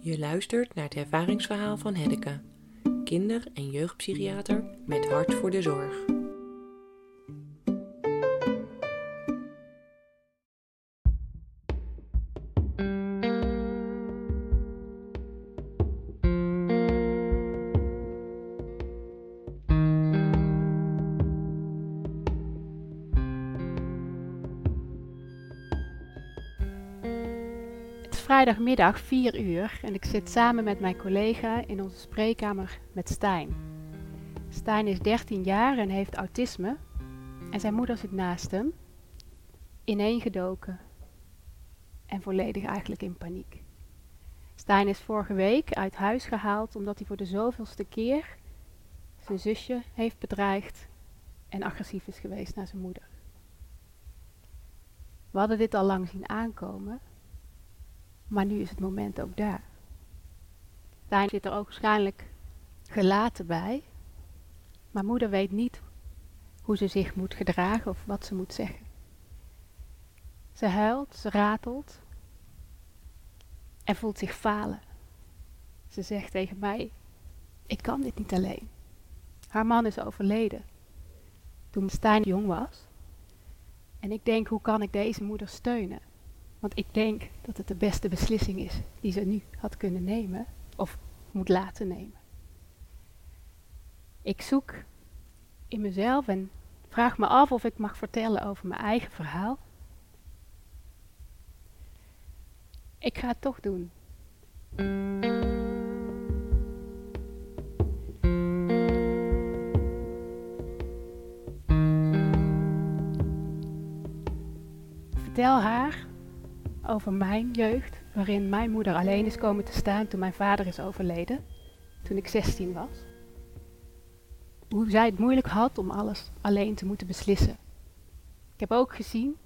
Je luistert naar het ervaringsverhaal van Heddeke, kinder- en jeugdpsychiater met hart voor de zorg. Vrijdagmiddag 4 uur en ik zit samen met mijn collega in onze spreekkamer met Stijn. Stijn is 13 jaar en heeft autisme en zijn moeder zit naast hem, ineengedoken en volledig eigenlijk in paniek. Stijn is vorige week uit huis gehaald omdat hij voor de zoveelste keer zijn zusje heeft bedreigd en agressief is geweest naar zijn moeder. We hadden dit al lang zien aankomen, maar nu is het moment ook daar. Stijn zit er ook waarschijnlijk gelaten bij, maar moeder weet niet hoe ze zich moet gedragen of wat ze moet zeggen. Ze huilt, ze ratelt en voelt zich falen. Ze zegt tegen mij: Ik kan dit niet alleen. Haar man is overleden toen Stijn jong was. En ik denk: hoe kan ik deze moeder steunen? Want ik denk dat het de beste beslissing is die ze nu had kunnen nemen of moet laten nemen. Ik zoek in mezelf en vraag me af of ik mag vertellen over mijn eigen verhaal. Ik ga het toch doen. Vertel haar over mijn jeugd, waarin mijn moeder alleen is komen te staan toen mijn vader is overleden, toen ik 16 was. Hoe zij het moeilijk had om alles alleen te moeten beslissen. Ik heb ook gezien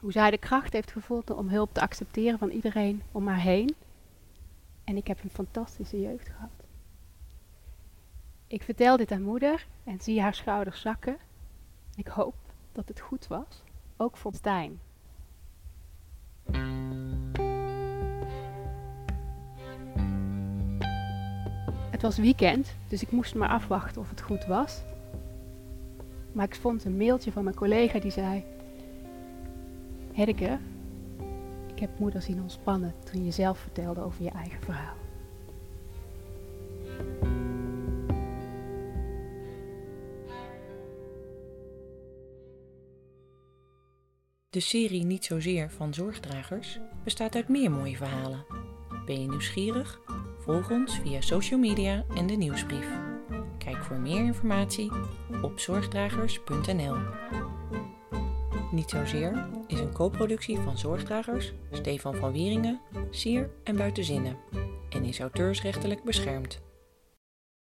hoe zij de kracht heeft gevoeld om hulp te accepteren van iedereen om haar heen. En ik heb een fantastische jeugd gehad. Ik vertel dit aan moeder en zie haar schouders zakken. Ik hoop dat het goed was, ook voor Stijn. Het was weekend, dus ik moest maar afwachten of het goed was. Maar ik vond een mailtje van mijn collega die zei: Heddeke, ik heb moeder zien ontspannen toen je zelf vertelde over je eigen verhaal. De serie Niet Zozeer van Zorgdragers bestaat uit meer mooie verhalen. Ben je nieuwsgierig? Volg ons via social media en de nieuwsbrief. Kijk voor meer informatie op zorgdragers.nl. Niet Zozeer is een co-productie van Zorgdragers, Stefan van Wieringen, Sier en Buitenzinnen en is auteursrechtelijk beschermd.